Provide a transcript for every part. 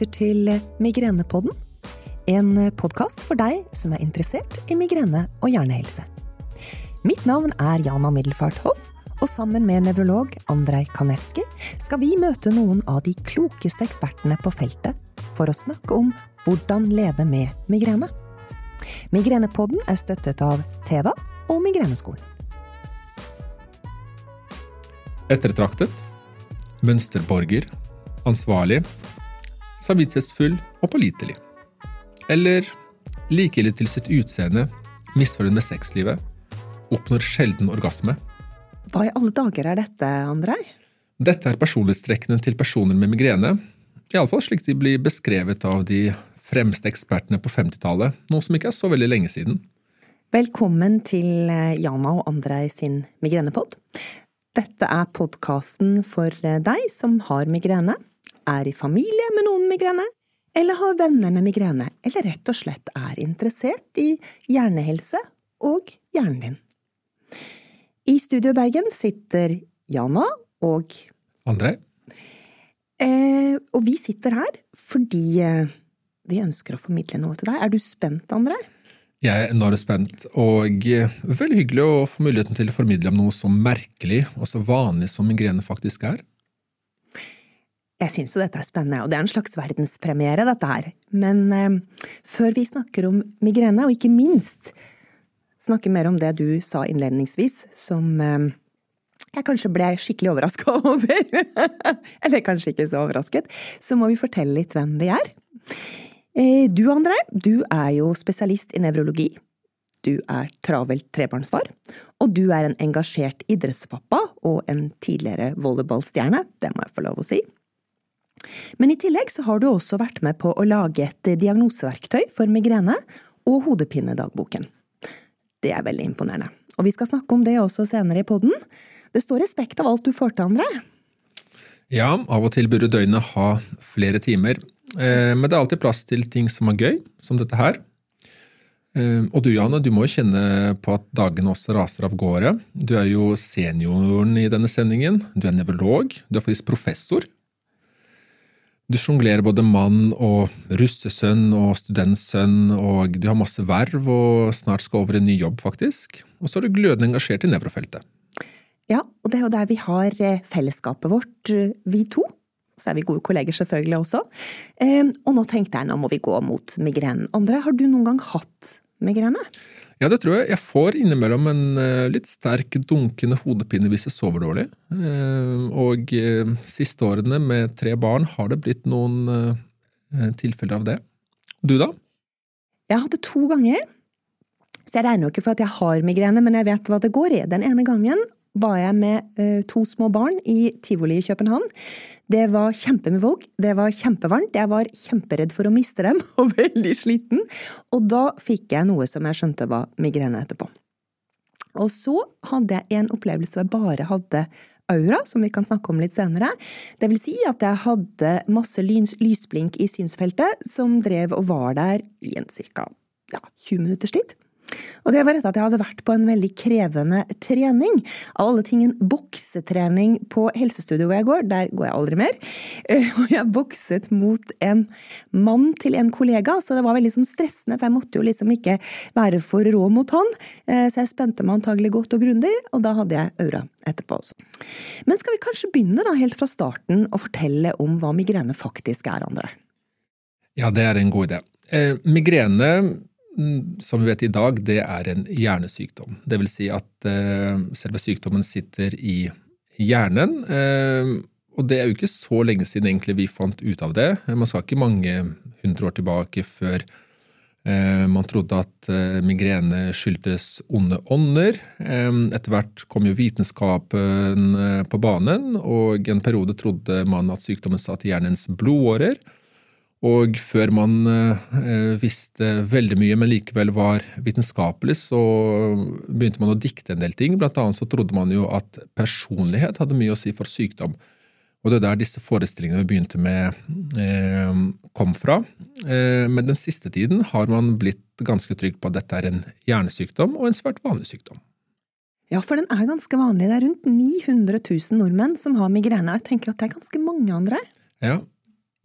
lytter til Migrenepodden. En podkast for deg som er interessert i migrene og hjernehelse. Mitt navn er Jana Middelfart Hoff, og sammen med nevrolog Andrej Kanevskij skal vi møte noen av de klokeste ekspertene på feltet for å snakke om hvordan leve med migrene. Migrenepodden er støttet av Teva og Migreneskolen. Ettertraktet, mønsterborger, ansvarlig, samvittighetsfull og pålitelig. Eller likegyldig til sitt utseende, misfornøyd med sexlivet, oppnår sjelden orgasme. Hva i alle dager er dette, Andrej? Dette er personlighetstrekkene til personer med migrene, iallfall slik de blir beskrevet av de fremste ekspertene på 50-tallet, noe som ikke er så veldig lenge siden. Velkommen til Jana og Andrej sin migrenepod. Dette er podkasten for deg som har migrene, er i familie med noen migrene, eller har venner med migrene, eller rett og slett er interessert i hjernehelse og hjernen din. I Studio Bergen sitter Jana og André. Eh, og vi sitter her fordi eh, vi ønsker å formidle noe til deg. Er du spent, André? Jeg er enormt spent, og veldig hyggelig å få muligheten til å formidle om noe så merkelig og så vanlig som migrene faktisk er. Jeg syns jo dette er spennende, og det er en slags verdenspremiere, dette her. Men eh, før vi snakker om migrene, og ikke minst snakke mer om det du sa innledningsvis, som eh, jeg kanskje ble skikkelig overraska over, eller kanskje ikke så overrasket, så må vi fortelle litt hvem vi er. Eh, du, André, du er jo spesialist i nevrologi. Du er travelt trebarnsfar, og du er en engasjert idrettspappa og en tidligere volleyballstjerne, det må jeg få lov å si. Men i tillegg så har du også vært med på å lage et diagnoseverktøy for migrene og hodepinedagboken. Det er veldig imponerende. Og vi skal snakke om det også senere i poden. Det står respekt av alt du får til, André. Ja, av og til burde døgnet ha flere timer, eh, men det er alltid plass til ting som er gøy, som dette her. Eh, og du, Janne, du må jo kjenne på at dagene også raser av gårde. Du er jo senioren i denne sendingen, du er nevrolog, du er faktisk professor du sjonglerer både mann og russesønn og studentsønn, og du har masse verv og snart skal over en ny jobb, faktisk. Og så er du glødende engasjert i nevrofeltet. Ja, og det er jo der vi har eh, fellesskapet vårt, eh, vi to. Så er vi gode kolleger selvfølgelig også. Ehm, og nå tenkte jeg nå må vi gå mot migrenen. Andre, har du noen gang hatt migrene? Ja, det tror jeg. Jeg får innimellom en uh, litt sterk dunkende hodepine hvis jeg sover dårlig. Uh, og uh, siste årene med tre barn har det blitt noen tilfeller av det. Du, da? Jeg har hatt det to ganger. Så jeg regner jo ikke for at jeg har migrene, men jeg vet hva det går i. Den ene gangen var jeg med uh, to små barn i tivoli i København. Det var kjempemye folk, det var kjempevarmt, jeg var kjemperedd for å miste dem og veldig sliten. Og da fikk jeg noe som jeg skjønte var migrene etterpå. Og så hadde jeg en opplevelse hvor jeg bare hadde aura, som vi kan snakke om litt senere. Det vil si at jeg hadde masse lysblink i synsfeltet som drev og var der i en ca. Ja, 20 minutters tid. Og det var etter at jeg hadde vært på en veldig krevende trening. Av alle ting en boksetrening på helsestudio hvor jeg går, der går jeg aldri mer. Eh, og jeg bokset mot en mann til en kollega, så det var veldig sånn stressende, for jeg måtte jo liksom ikke være for rå mot han. Eh, så jeg spente meg antagelig godt og grundig, og da hadde jeg aura etterpå også. Men skal vi kanskje begynne da helt fra starten og fortelle om hva migrene faktisk er, André? Ja, det er en god idé. Eh, migrene som vi vet i dag, det er en hjernesykdom. Det vil si at eh, selve sykdommen sitter i hjernen. Eh, og det er jo ikke så lenge siden egentlig vi fant ut av det. Man skal ikke mange hundre år tilbake før eh, man trodde at migrene skyldtes onde ånder. Etter hvert kom jo vitenskapen på banen, og en periode trodde man at sykdommen satt i hjernens blodårer. Og før man eh, visste veldig mye, men likevel var vitenskapelig, så begynte man å dikte en del ting. Blant annet så trodde man jo at personlighet hadde mye å si for sykdom. Og det er der disse forestillingene vi begynte med, eh, kom fra. Eh, men den siste tiden har man blitt ganske trygg på at dette er en hjernesykdom, og en svært vanlig sykdom. Ja, for den er ganske vanlig. Det er rundt 900 000 nordmenn som har migrene. Jeg tenker at det er ganske mange andre. Ja,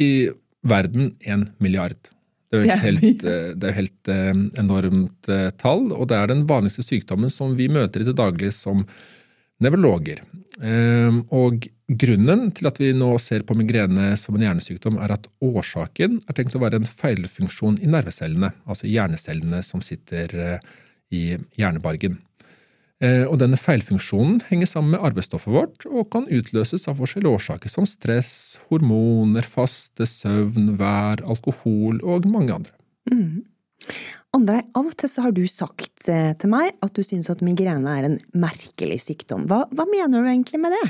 i verden en milliard. Det er jo helt, det er helt enormt tall, og det er den vanligste sykdommen som vi møter i det daglige som nevrologer. Og grunnen til at vi nå ser på migrene som en hjernesykdom, er at årsaken er tenkt å være en feilfunksjon i nervecellene, altså hjernecellene som sitter i hjernebargen. Eh, og denne feilfunksjonen henger sammen med arvestoffet vårt og kan utløses av forskjellige årsaker som stress, hormoner, faste, søvn, vær, alkohol og mange andre. Mm. Andrei, av og til så har du sagt eh, til meg at du syns at migrene er en merkelig sykdom. Hva, hva mener du egentlig med det?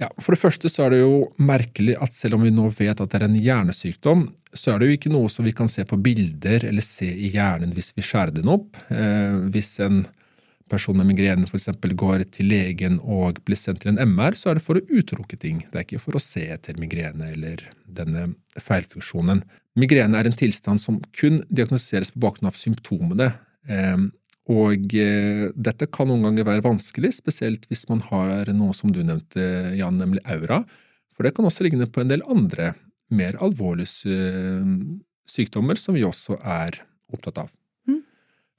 Ja, For det første så er det jo merkelig at selv om vi nå vet at det er en hjernesykdom, så er det jo ikke noe som vi kan se på bilder eller se i hjernen hvis vi skjærer den opp. Eh, hvis en person med migrene f.eks. går til legen og blir sendt til en MR, så er det for å utelukke ting. Det er ikke for å se etter migrene eller denne feilfunksjonen. Migrene er en tilstand som kun diagnostiseres på bakgrunn av symptomene. Ehm, og eh, dette kan noen ganger være vanskelig, spesielt hvis man har noe som du nevnte, Jan, nemlig aura. For det kan også ligne på en del andre, mer alvorlige eh, sykdommer som vi også er opptatt av.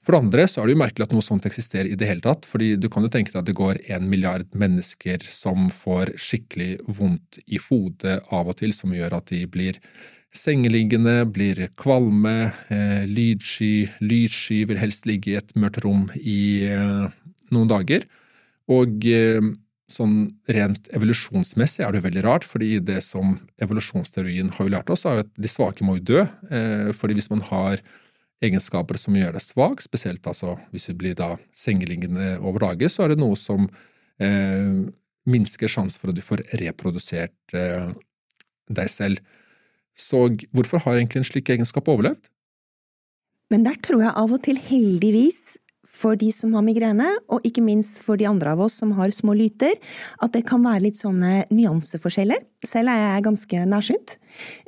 For det andre så er det jo merkelig at noe sånt eksisterer i det hele tatt, fordi du kan jo tenke deg at det går en milliard mennesker som får skikkelig vondt i hodet av og til, som gjør at de blir sengeliggende, blir kvalme, eh, lydsky, lydsky, vil helst ligge i et mørkt rom i eh, noen dager. Og eh, sånn rent evolusjonsmessig er det jo veldig rart, fordi det som evolusjonsteorien har jo lært oss, er at de svake må jo dø. Eh, fordi hvis man har egenskaper som gjør deg svak, spesielt altså hvis du blir da sengeliggende over dager, så er det noe som eh, minsker sjansen for at du får reprodusert eh, deg selv. Så hvorfor har egentlig en slik egenskap overlevd? Men der tror jeg av og til heldigvis for de som har migrene, og ikke minst for de andre av oss som har små lyter, at det kan være litt sånne nyanseforskjeller. Selv er jeg ganske nærsynt.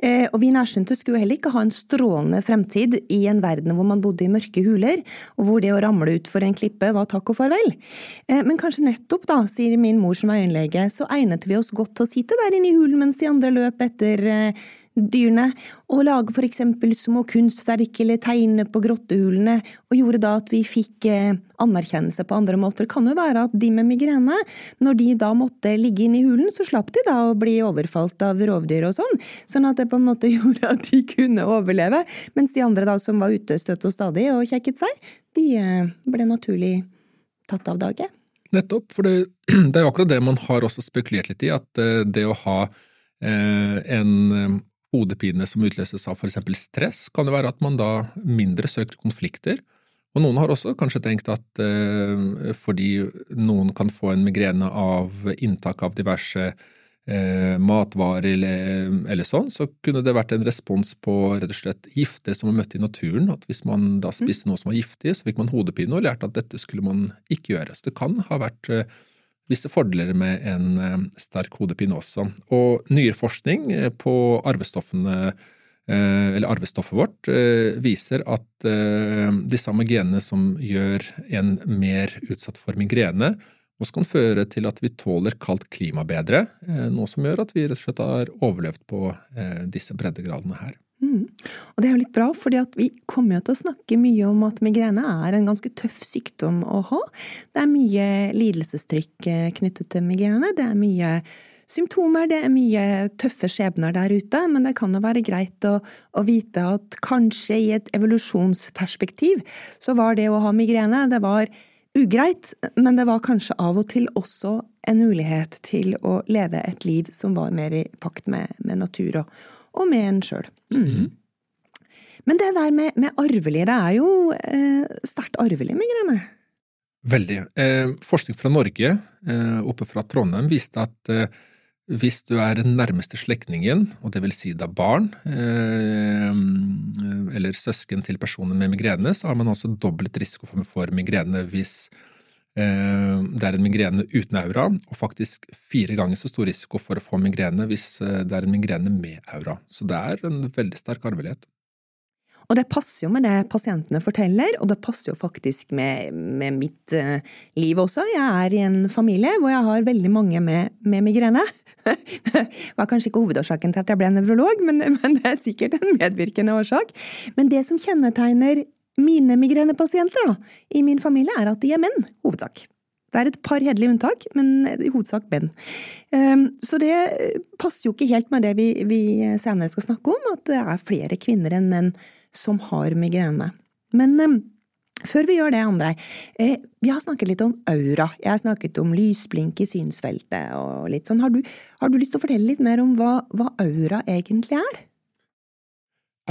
Eh, og vi nærsynte skulle heller ikke ha en strålende fremtid i en verden hvor man bodde i mørke huler, og hvor det å ramle utfor en klippe var takk og farvel. Eh, men kanskje nettopp, da, sier min mor som er øyenlege, så egnet vi oss godt til å sitte der inne i hulen mens de andre løp etter eh, dyrene, og lage for eksempel små kunstverk eller tegne på grottehulene, og gjorde da at vi fikk eh, anerkjennelse på andre måter. Det kan jo være at de med migrene, når de da måtte ligge inne i hulen, så slapp de da å bli overfalt av rovdyr og sånn, sånn at det på en måte gjorde at de kunne overleve, mens de andre da som var ute støtt og stadig og kjekket seg, de eh, ble naturlig tatt av dage. Nettopp, for det, det er jo akkurat det man har også spekulert litt i, at eh, det å ha en hodepine som utløses av eksempel stress, kan det være at man da mindre søker konflikter. Og noen har også kanskje tenkt at eh, fordi noen kan få en migrene av inntak av diverse eh, matvarer eller, eller, sånn, så kunne det vært en respons på rett og slett gifte som man møtte i naturen. At hvis man da spiste noe som var giftig, så fikk man hodepine og lærte at dette skulle man ikke gjøre. Så det kan ha vært eh, visse fordeler med en eh, sterk hodepine også. Og nyere forskning eh, på arvestoffene eh, eller arvestoffet vårt viser at de samme genene som gjør en mer utsatt for migrene, også kan føre til at vi tåler kaldt klima bedre, noe som gjør at vi rett og slett har overlevd på disse breddegradene her. Og det er jo litt bra, fordi vi kommer til å snakke mye om at migrene er en ganske tøff sykdom å ha. Det er mye lidelsestrykk eh, knyttet til migrene. Det er mye symptomer, det er mye tøffe skjebner der ute, men det kan jo være greit å, å, vite at kanskje i et evolusjonsperspektiv så var det å ha migrene det var ugreit, men det var kanskje av og til også en mulighet til å leve et liv som var mer i pakt med, med natur og, og med en sjøl. Mm. Men det der med, med arvelige, det er jo eh, sterkt arvelig migrene? Veldig. Eh, forskning fra Norge, eh, oppe fra Trondheim, viste at eh, hvis du er den nærmeste slektningen, og det vil si da barn eh, eller søsken til personer med migrene, så har man altså dobbelt risiko for migrene hvis Eh, det er en migrene uten aura, og faktisk fire ganger så stor risiko for å få migrene hvis eh, det er en migrene med aura. Så det er en veldig sterk arvelighet. Og det passer jo med det pasientene forteller, og det passer jo faktisk med, med mitt uh, liv også. Jeg er i en familie hvor jeg har veldig mange med, med migrene. det var kanskje ikke hovedårsaken til at jeg ble nevrolog, men, men, det er sikkert en medvirkende årsak. Men det som kjennetegner mine migrenepasienter da, i min familie, er at de er menn, hovedsak. Det er et par hederlige unntak, men i hovedsak menn. Ehm, så det passer jo ikke helt med det vi, vi senere skal snakke om, at det er flere kvinner enn menn som har migrene. Men ehm, før vi gjør det, Andrei, eh, vi har snakket litt om aura. Jeg har snakket om lysblink i synsfeltet og litt sånn. Har du, har du lyst til å fortelle litt mer om hva, hva aura egentlig er?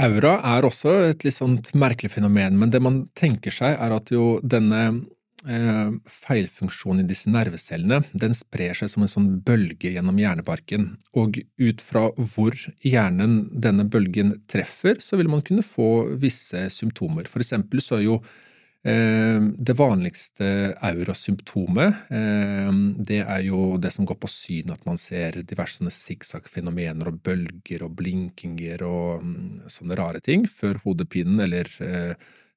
Aura er også et litt sånt merkelig fenomen, men det man tenker seg er at jo denne eh, feilfunksjonen i disse nervecellene den sprer seg som en sånn bølge gjennom hjernebarken, og ut fra hvor hjernen denne bølgen treffer, så vil man kunne få visse symptomer. For eksempel så er jo Eh, det vanligste aurasymptomet eh, det er jo det som går på syn, at man ser diverse sikksakk-fenomener og bølger og blinkinger og mm, sånne rare ting før hodepinen, eller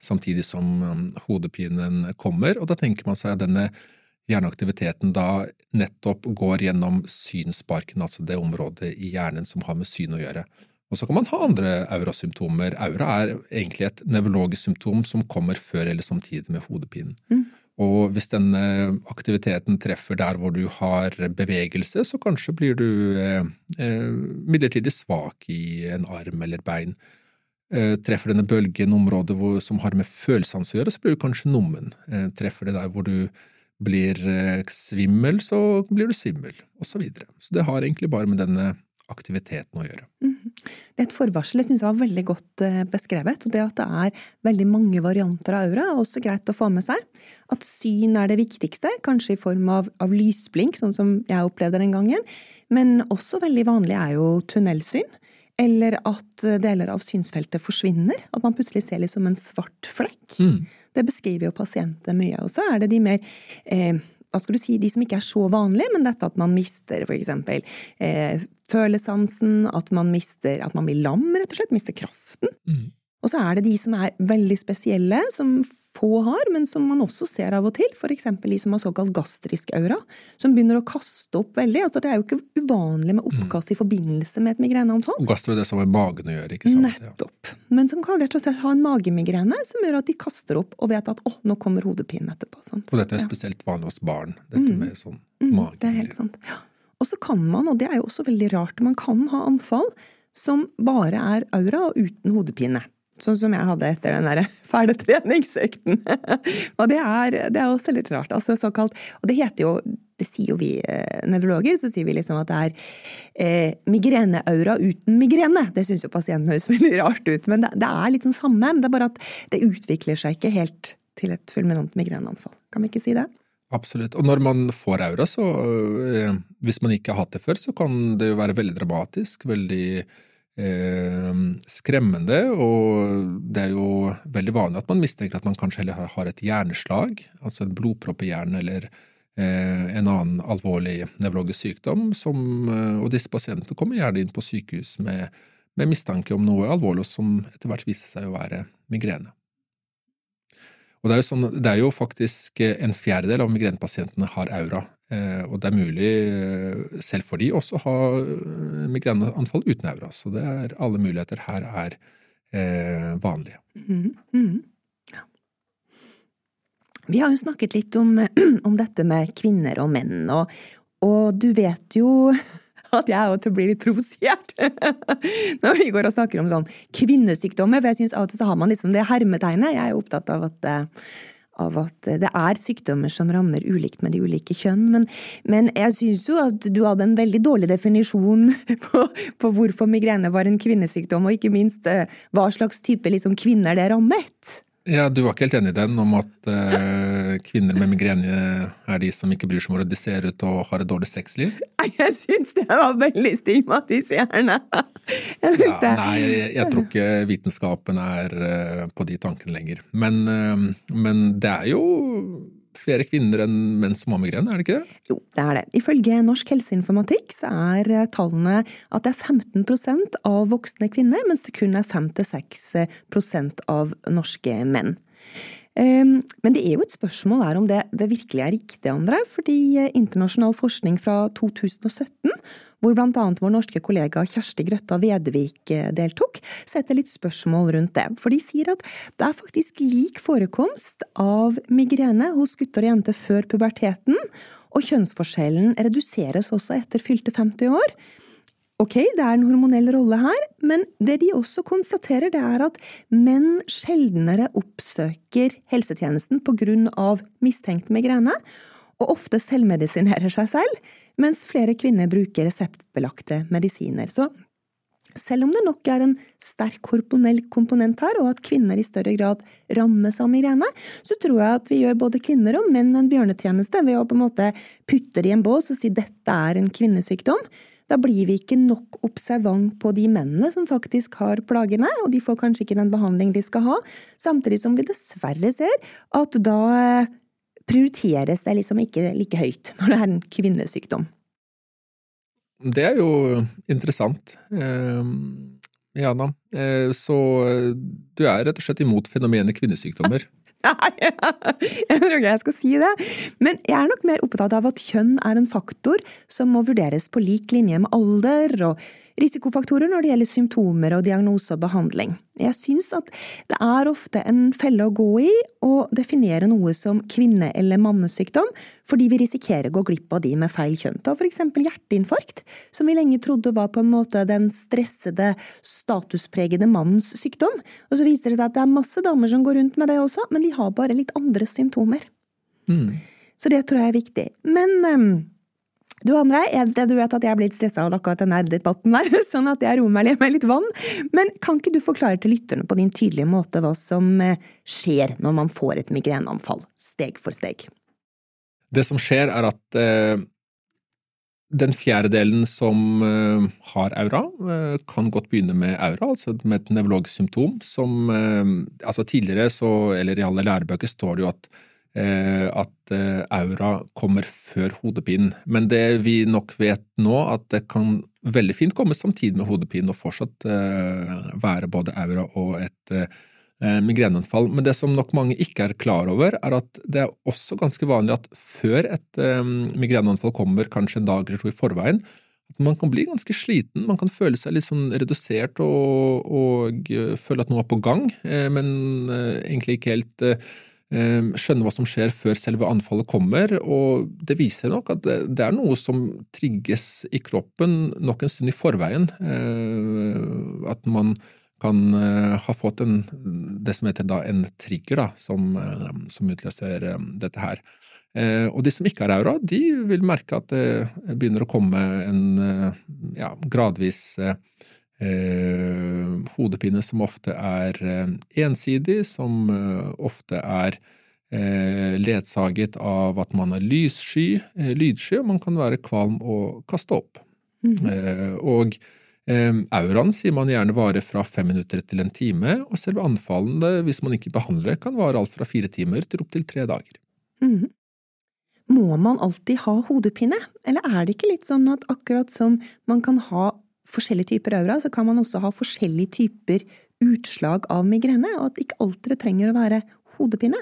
samtidig som mm, hodepinen kommer. Og da tenker man seg at denne hjerneaktiviteten da nettopp går gjennom synsparken, altså det området i hjernen som har med syn å gjøre. Og så kan man ha andre aurasymptomer. Aura er egentlig et nevrologisk symptom som kommer før eller samtidig med hodepinen. Mm. Og hvis denne aktiviteten treffer der hvor du har bevegelse, så kanskje blir du eh, eh midlertidig svak i en arm eller bein. Eh, treffer denne bølgen området hvor, som har med følelsene å gjøre, så blir du kanskje nummen. Eh, treffer det der hvor du blir eh, svimmel, så blir du svimmel, osv. Så, videre. så det har egentlig bare med denne aktiviteten å gjøre. Mm. Det er et forvarsel jeg syns var veldig godt beskrevet. og Det at det er veldig mange varianter av aura, er også greit å få med seg. At syn er det viktigste, kanskje i form av, av lysblink, sånn som jeg opplevde den gangen. Men også veldig vanlig er jo tunnelsyn. Eller at deler av synsfeltet forsvinner. At man plutselig ser liksom en svart flekk. Mm. Det beskriver jo pasienter mye. Og så er det de mer eh, hva skal du si, de som ikke er så vanlige, men dette at man mister eksempel eh, følesansen, at man mister, at man blir lam, rett og slett, mister kraften. Mm. Og så er det de som er veldig spesielle, som få har, men som man også ser av og til, eksempel de som har såkalt gastrisk aura, som begynner å kaste opp veldig. Altså det er jo ikke uvanlig med oppkast i forbindelse med et migreneanfall. Og gastro er det som har med magen å gjøre, ikke sant? Nettopp. Ja. Men som kan rett og slett ha en magemigrene som gjør at de kaster opp og vet at å, nå kommer hodepinen etterpå. Sant? Og dette er spesielt vanlig hos barn, dette mm. med sånn mm, mage. Det er helt sant. Ja. Og så kan man, og det er jo også veldig rart, man kan ha anfall som bare er aura og uten hodepine. Sånn som jeg hadde etter den der fæle treningsøkten. og det er, det er, også litt rart. Altså såkalt Og det heter jo det sier jo vi eh, nevrologer, så sier vi liksom at det er eh, migreneaura uten migrene. Det syns jo pasienten høres veldig rart ut, men det, det, er litt sånn samme. Det er bare at det utvikler seg ikke helt til et fulminant migreneanfall. Kan vi ikke si det? Absolutt. Og når man får aura, så eh, Hvis man ikke har hatt det før, så kan det jo være veldig dramatisk. Veldig skremmende, og det er jo veldig vanlig at man mistenker at man kanskje heller har et hjerneslag, altså en blodpropp i hjernen eller eh, en annen alvorlig nevrologisk sykdom, som, eh, og disse pasientene kommer gjerne inn på sykehus med, med mistanke om noe alvorlig som etter hvert viser seg å være migrene. Og det er, sånn, det er, jo faktisk en fjerdedel av migrenepasientene har aura, og det er mulig, eh, selv for de, også å ha eh, migreneanfall uten aura. Så det er alle muligheter her er eh, vanlige. Mm -hmm. ja. Vi har jo snakket litt om, om, dette med kvinner og menn, og, og du vet jo at jeg også blir litt provosert når vi går og snakker om sånn kvinnesykdommer, for jeg syns av og til så har man liksom det hermetegnet. Jeg er jo opptatt av at av at det er sykdommer som rammer ulikt med de ulike kjønn, men, men jeg syns jo at du hadde en veldig dårlig definisjon på, på, hvorfor migrene var en kvinnesykdom, og ikke minst eh, hva slags type liksom, kvinner det rammet. Ja, Du var ikke helt enig i den, om at uh, kvinner med migrene er de som ikke bryr seg om hvordan de ser ut og har et dårlig sexliv? Jeg syns det var veldig stigmatiserende. Jeg ja, det. Nei, jeg, jeg, tror ikke vitenskapen er uh, på de tankene lenger. Men, uh, men, det er jo flere kvinner enn menn som har migrene, er det ikke det? Jo, det er det. Ifølge Norsk helseinformatikk så er eh, tallene at det er 15% av voksne kvinner, mens det kun er 5-6 av norske menn. Ehm, men det er jo et spørsmål her om det, det virkelig er riktig, André, fordi eh, internasjonal forskning fra 2017 hvor annet vår norske kollega Kjersti Grøtta Vedvik eh, deltok, setter litt spørsmål rundt det. For de sier at det er faktisk lik forekomst av migrene hos gutter og jenter før puberteten, og kjønnsforskjellen reduseres også etter fylte 50 år. Ok, det er en hormonell rolle her, men det de også konstaterer, det er at menn sjeldnere oppsøker helsetjenesten av mistenkt migrene, og ofte selvmedisinerer seg selv, mens flere kvinner bruker reseptbelagte medisiner. Så selv om det nok er en sterk hormonell komponent her, og at kvinner i større grad rammes av migrene, så tror jeg at vi gjør både kvinner og menn en bjørnetjeneste ved å på en måte putte det i en bås og si dette er en kvinnesykdom. Da blir vi ikke nok observant på de mennene som faktisk har plagene, og de får kanskje ikke den behandling de skal ha, samtidig som vi dessverre ser at da prioriteres det liksom ikke like høyt når det er en kvinnesykdom. Det er jo interessant. Eh, Jana, eh, så du er rett og slett imot fenomenet kvinnesykdommer? Nei, jeg tror ikke jeg skal si det. Men jeg er nok mer opptatt av at kjønn er en faktor som må vurderes på lik linje med alder og risikofaktorer når det gjelder symptomer og diagnose og behandling. Jeg syns at det er ofte en felle å gå i å definere noe som kvinne- eller mannesykdom, fordi vi risikerer å gå glipp av de med feil kjønn. Ta for eksempel hjerteinfarkt, som vi lenge trodde var på en måte den stressede, statuspregede mannens sykdom, og så viser det seg at det er masse damer som går rundt med det også, men de har bare litt andre symptomer. Mm. Så det tror jeg er viktig. Men um, du André, du vet at jeg er blitt stressa av akkurat denne debatten der, sånn at jeg roer meg med litt vann. Men kan ikke du forklare til lytterne på din tydelige måte hva som eh, skjer når man får et migreneanfall, steg for steg? Det som skjer, er at eh, den fjerdedelen som eh, har aura, eh, kan godt begynne med aura, altså med et nevrologisk symptom som eh, altså Tidligere, så, eller i alle lærebøker, står det jo at at eh, aura kommer før hodepinen. Men det vi nok vet nå, at det kan veldig fint komme samtidig med hodepinen og fortsatt eh, være både aura og et migreneanfall. Men det som nok mange ikke er klar over, er at det er også ganske vanlig at før et migreneanfall kommer, kanskje en dag eller to i forveien, at man kan bli ganske sliten, man kan føle seg litt sånn redusert og, og føle at noe er på gang, men egentlig ikke helt skjønne hva som skjer før selve anfallet kommer, og det viser nok at det er noe som trigges i kroppen nok en stund i forveien. Ehm, at man kan eh, ha fått en, det som heter en trigger, da, som, eh, som utløser eh, dette her. Ehm, og de som ikke har aura, de vil merke at det begynner å komme en ja, gradvis eh, hodepine som ofte er eh, ensidig, som eh, ofte er eh, ledsaget av at man er lyssky, eh, lydsky, og man kan være kvalm og kaste opp. Mm -hmm. og Auraen sier man gjerne varer fra fem minutter til en time, og selve anfallene, hvis man ikke behandler det, kan vare alt fra fire timer til opptil tre dager. Mm -hmm. Må man alltid ha hodepine, eller er det ikke litt sånn at akkurat som man kan ha forskjellige typer aura, så kan man også ha forskjellige typer utslag av migrene, og at ikke alltid det trenger å være hodepine.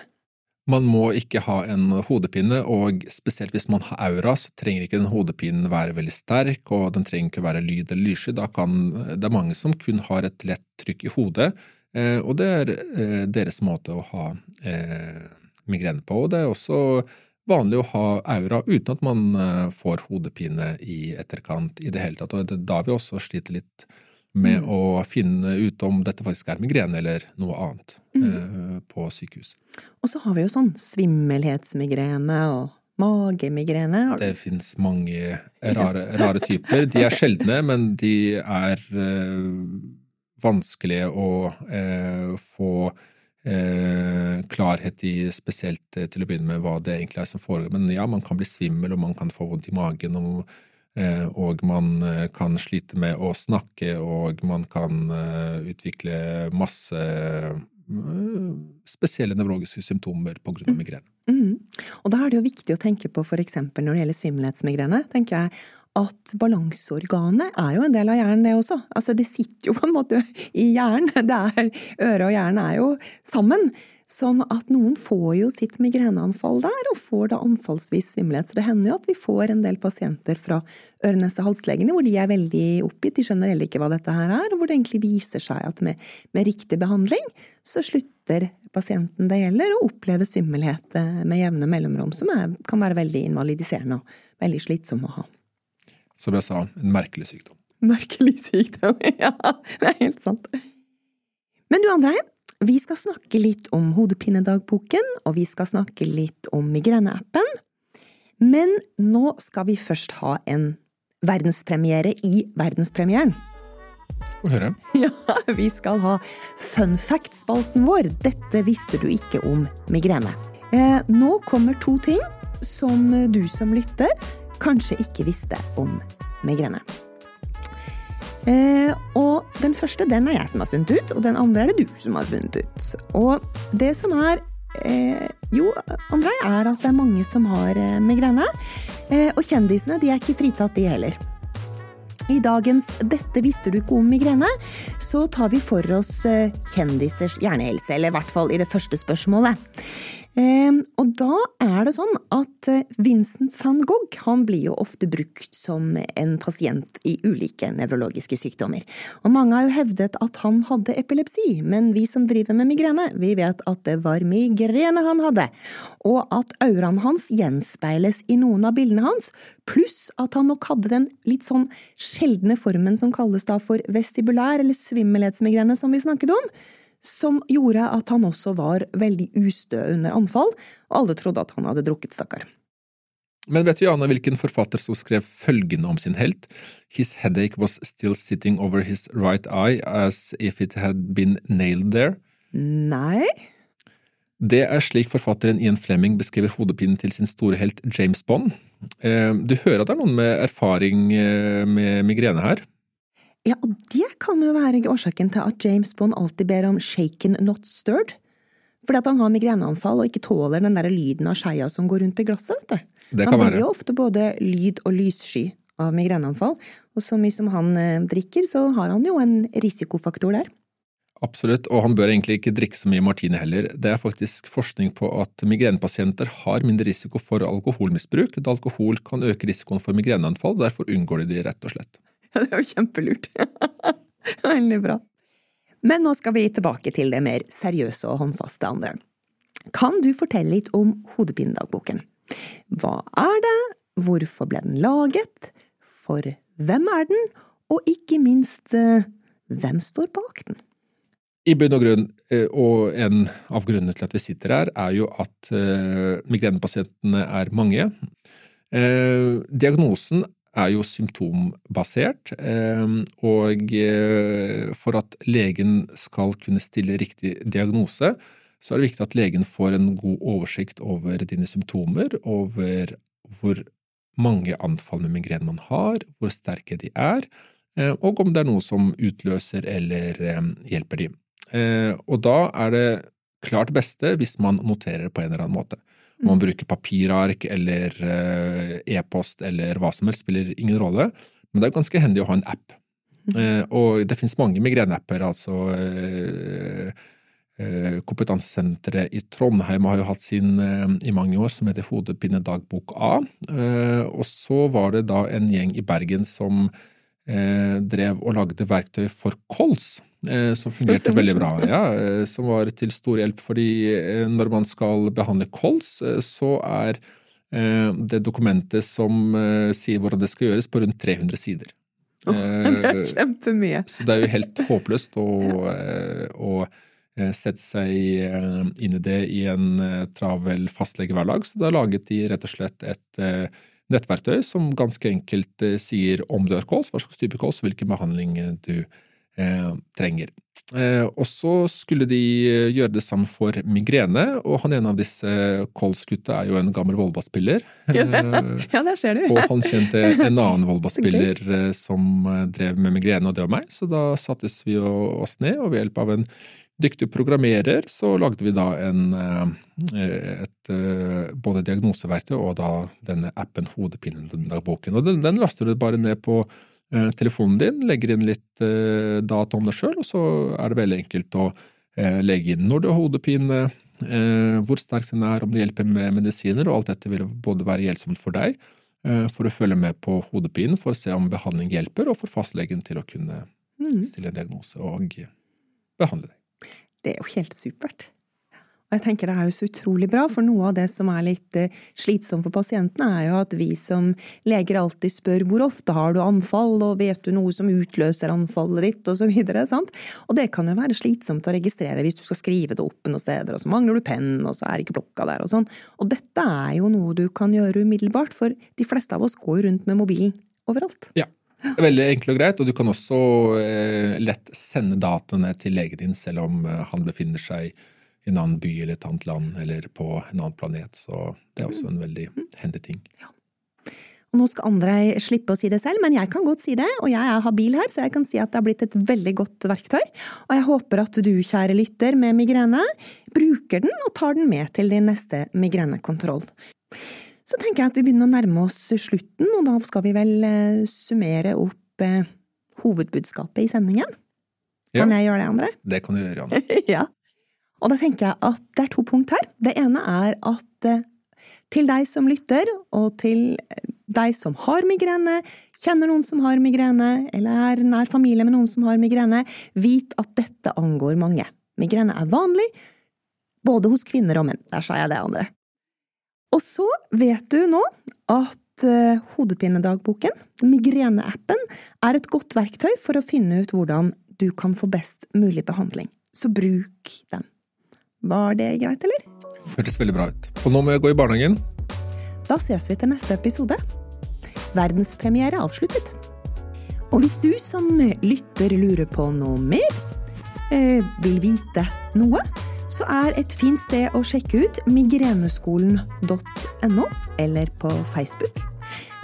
Man må ikke ha en hodepine, og spesielt hvis man har aura, så trenger ikke den hodepinen være veldig sterk, og den trenger ikke være lyd eller lyssky. Da kan det er mange som kun har et lett trykk i hodet, eh, og det er eh, deres måte å ha eh, migrene på. Og det er også vanlig å ha aura uten at man eh, får hodepine i etterkant i det hele tatt. Og det er da vi også sliter litt med mm. å finne ut om dette faktisk er migrene eller noe annet mm. eh, på sykehus. Og så har vi jo sånn svimmelhetsmigrene og magemigrene. Det finnes mange rare, rare, typer. De er sjeldne, men de er eh, vanskelige å eh, få eh, klarhet i, spesielt eh, til å begynne med, hva det egentlig er som foregår. Men ja, man kan bli svimmel, og man kan få vondt i magen, og, eh, og man eh, kan slite med å snakke, og man kan eh, utvikle masse spesielle nevrologiske symptomer på grunn av migrene. Mm. Og da er det jo viktig å tenke på eksempel når det gjelder svimmelhetsmigrene, tenker jeg at balanseorganet er jo en del av hjernen, det også. Altså, det sitter jo på en måte i hjernen. Det er, øre og hjernen er jo sammen. Sånn at noen får jo sitt migreneanfall der, og får da anfallsvis svimmelhet. Så det hender jo at vi får en del pasienter fra øre-nese-hals-legene hvor de er veldig oppgitt, de skjønner heller ikke hva dette her er, og hvor det egentlig viser seg at med, med riktig behandling så slutter pasienten det gjelder å oppleve svimmelhet med jevne mellomrom, som er, kan være veldig invalidiserende og veldig slitsom å ha. Som jeg sa, en merkelig sykdom. Merkelig sykdom, ja. Det er helt sant. Men du André, vi skal snakke litt om hodepinedagboken, og vi skal snakke litt om migreneappen. Men nå skal vi først ha en verdenspremiere i verdenspremieren. Få høre. Ja, vi skal ha fun fact-spalten vår. Dette visste du ikke om migrene. Eh, nå kommer to ting som du som lytter kanskje ikke visste om migrene. Eh, og den første den er jeg som har funnet ut, og den andre er det du som har funnet ut. Og det som er eh, Jo, André, er at det er mange som har eh, migrene. Eh, og kjendisene de er ikke fritatt, de heller. I dagens Dette visste du ikke om migrene, så tar vi for oss eh, kjendisers hjernehelse, eller i hvert fall i det første spørsmålet. Ehm, og da er det sånn at eh, Vincent van Gogh han blir jo ofte brukt som en pasient i ulike nevrologiske sykdommer. Og mange har jo hevdet at han hadde epilepsi, men vi som driver med migrene, vi vet at det var migrene han hadde, og at auraen hans gjenspeiles i noen av bildene hans, pluss at han nok hadde den litt sånn sjeldne formen som kalles da for vestibulær eller svimmelhetsmigrene som vi snakket om som gjorde at han også var veldig ustø under anfall, og alle trodde at han hadde drukket, stakkar. Men vet vi Anna, hvilken forfatter som skrev følgende om sin helt? His headache was still sitting over his right eye as if it had been nailed there. Nei? Det er slik forfatteren Ian Fleming beskriver hodepinen til sin store helt James Bond. Eh, du hører at det er noen med erfaring eh, med migrene her? Ja, og det kan jo være årsaken til at James Bond alltid ber om shaken, not stirred. Fordi at han har migreneanfall og ikke tåler den der lyden av skeia som går rundt i glasset. vet du. Det kan han blir jo ofte både lyd- og lyssky av migreneanfall, og så mye som han eh, drikker, så har han jo en risikofaktor der. Absolutt, og han bør egentlig ikke drikke så mye martini heller. Det er faktisk forskning på at migrenepasienter har mindre risiko for alkoholmisbruk, da alkohol kan øke risikoen for migreneanfall, derfor unngår de de rett og slett. Det er jo kjempelurt. Veldig bra. Men nå skal vi tilbake til det mer seriøse og håndfaste andre. Kan du fortelle litt om Hodepinedagboken? Hva er det, hvorfor ble den laget, for hvem er den, og ikke minst, eh, hvem står bak den? I bunn og grunn, eh, og en av grunnene til at vi sitter her, er jo at eh, migrenepasientene er mange. Diagnosen er jo symptombasert, eh, og eh, for at legen skal kunne stille riktig diagnose, så er det viktig at legen får en god oversikt over dine symptomer, over hvor mange anfall med migrene man har, hvor sterke de er, eh, og om det er noe som utløser eller hjelper de. Og da er det klart beste hvis man noterer det på en eller annen måte. Om man bruker papirark eller eh, e-post eller hva som helst, spiller ingen rolle, men det er ganske hendig å ha en app. Eh, Og det finnes mange migreneapper, altså eh, Kompetansesenteret i Trondheim har jo hatt sin i mange år, som heter Hodepinedagbok A. Og så var det da en gjeng i Bergen som drev og lagde verktøy for kols. Eh, Som fungerte veldig bra, ja, eh, som var til stor hjelp. Fordi eh, når man skal behandle kols, så er det dokumentet som sier hvordan det skal gjøres, på rundt 300 sider. Det er kjempemye. så det er jo helt håpløst å, å sette seg inn i det i en travel fastlegehverdag, så da laget de rett og slett et nettverktøy som ganske enkelt sier om du har kols, hva slags type kols, hvilken behandling du du eh, trenger. Eh, og så skulle de eh, gjøre det samme for migrene, og han ene av disse kolsgutta er jo en gammel Volda-spiller. Ja, der ser du. og han kjente en annen Volda-spiller okay. som drev med migrene, og det var meg, så da sattes vi oss ned, og ved hjelp av en dyktig programmerer så lagde vi da en, et, både diagnoseverktøy og da denne appen Hodepinedagboken. Og den, den laster du bare ned på telefonen din, legger inn litt data om deg sjøl, og så er det veldig enkelt å legge inn når du har hodepine, hvor sterk den er, om det hjelper med medisiner, og alt dette vil både være hjelpsomt for deg, for å følge med på hodepinen, for å se om behandling hjelper, og for fastlegen til å kunne mm. stille en diagnose og behandle deg. Det er jo helt supert. Og jeg tenker det er jo så utrolig bra, for noe av det som er litt eh, slitsomt for pasientene, er jo at vi som leger alltid spør hvor ofte har du anfall, og vet du noe som utløser anfallet ditt, og så videre, sant. Og det kan jo være slitsomt å registrere hvis du skal skrive det opp noen steder, og så mangler du penn, og så er ikke blokka der, og sånn. Og dette er jo noe du kan gjøre umiddelbart, for de fleste av oss går rundt med mobilen overalt. Ja. Veldig enkelt og greit, og du kan også eh, lett sende dataene til legen din selv om eh, han befinner seg i en annen by eller et annet land eller på en annen planet. Så det er også en veldig hendig ting. Ja. Og nå skal andre slippe å si det selv, men jeg kan godt si det, og jeg er habil her, så jeg kan si at det har blitt et veldig godt verktøy. Og jeg håper at du, kjære lytter med migrene, bruker den og tar den med til din neste migrenekontroll. Så tenker jeg at vi begynner å nærme oss slutten, og da skal vi vel eh, summere opp eh, hovedbudskapet i sendingen. Kan ja, jeg gjøre det, André? Det kan du gjøre, Janne. ja. Og da tenker jeg at det er to punkt her. Det ene er at eh, til deg som lytter, og til deg som har migrene, kjenner noen som har migrene, eller er nær familie med noen som har migrene, vit at dette angår mange. Migrene er vanlig, både hos kvinner og menn. Der sa jeg det, André. Og så vet du nå at uh, Hodepinedagboken, migreneappen, er et godt verktøy for å finne ut hvordan du kan få best mulig behandling. Så bruk den. Var det greit, eller? Hørtes veldig bra ut. Og nå må jeg gå i barnehagen. Da ses vi til neste episode. Verdenspremiere avsluttet. Og hvis du som lytter lurer på noe mer, eh, vil vite noe, så er et fint sted å sjekke ut migreneskolen.no, eller på Facebook.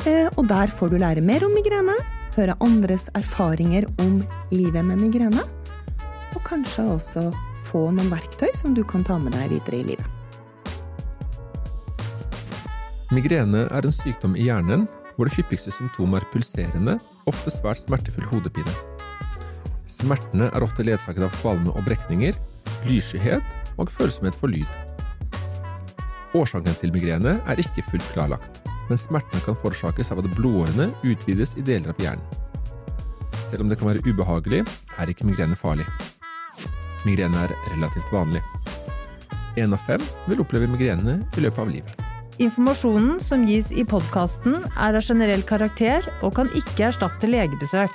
Eh, og der får du lære mer om migrene, høre andres erfaringer om livet med migrene, og kanskje også få noen verktøy som du kan ta med deg videre i livet. Migrene er en sykdom i hjernen hvor det hyppigste symptomet er pulserende, ofte svært smertefull hodepine. Smertene er ofte ledsaget av kvalme og brekninger, lysskyhet og følsomhet for lyd. Årsaken til migrene er ikke fullt klarlagt, men smertene kan forårsakes av at blodårene utvides i deler av hjernen. Selv om det kan være ubehagelig, er ikke migrene farlig. Migrene er relativt vanlig. Én av fem vil oppleve migrene i løpet av livet. Informasjonen som gis i podkasten er av generell karakter og kan ikke erstatte legebesøk.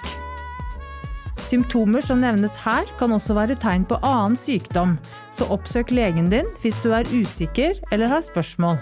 Symptomer som nevnes her, kan også være tegn på annen sykdom, så oppsøk legen din hvis du er usikker eller har spørsmål.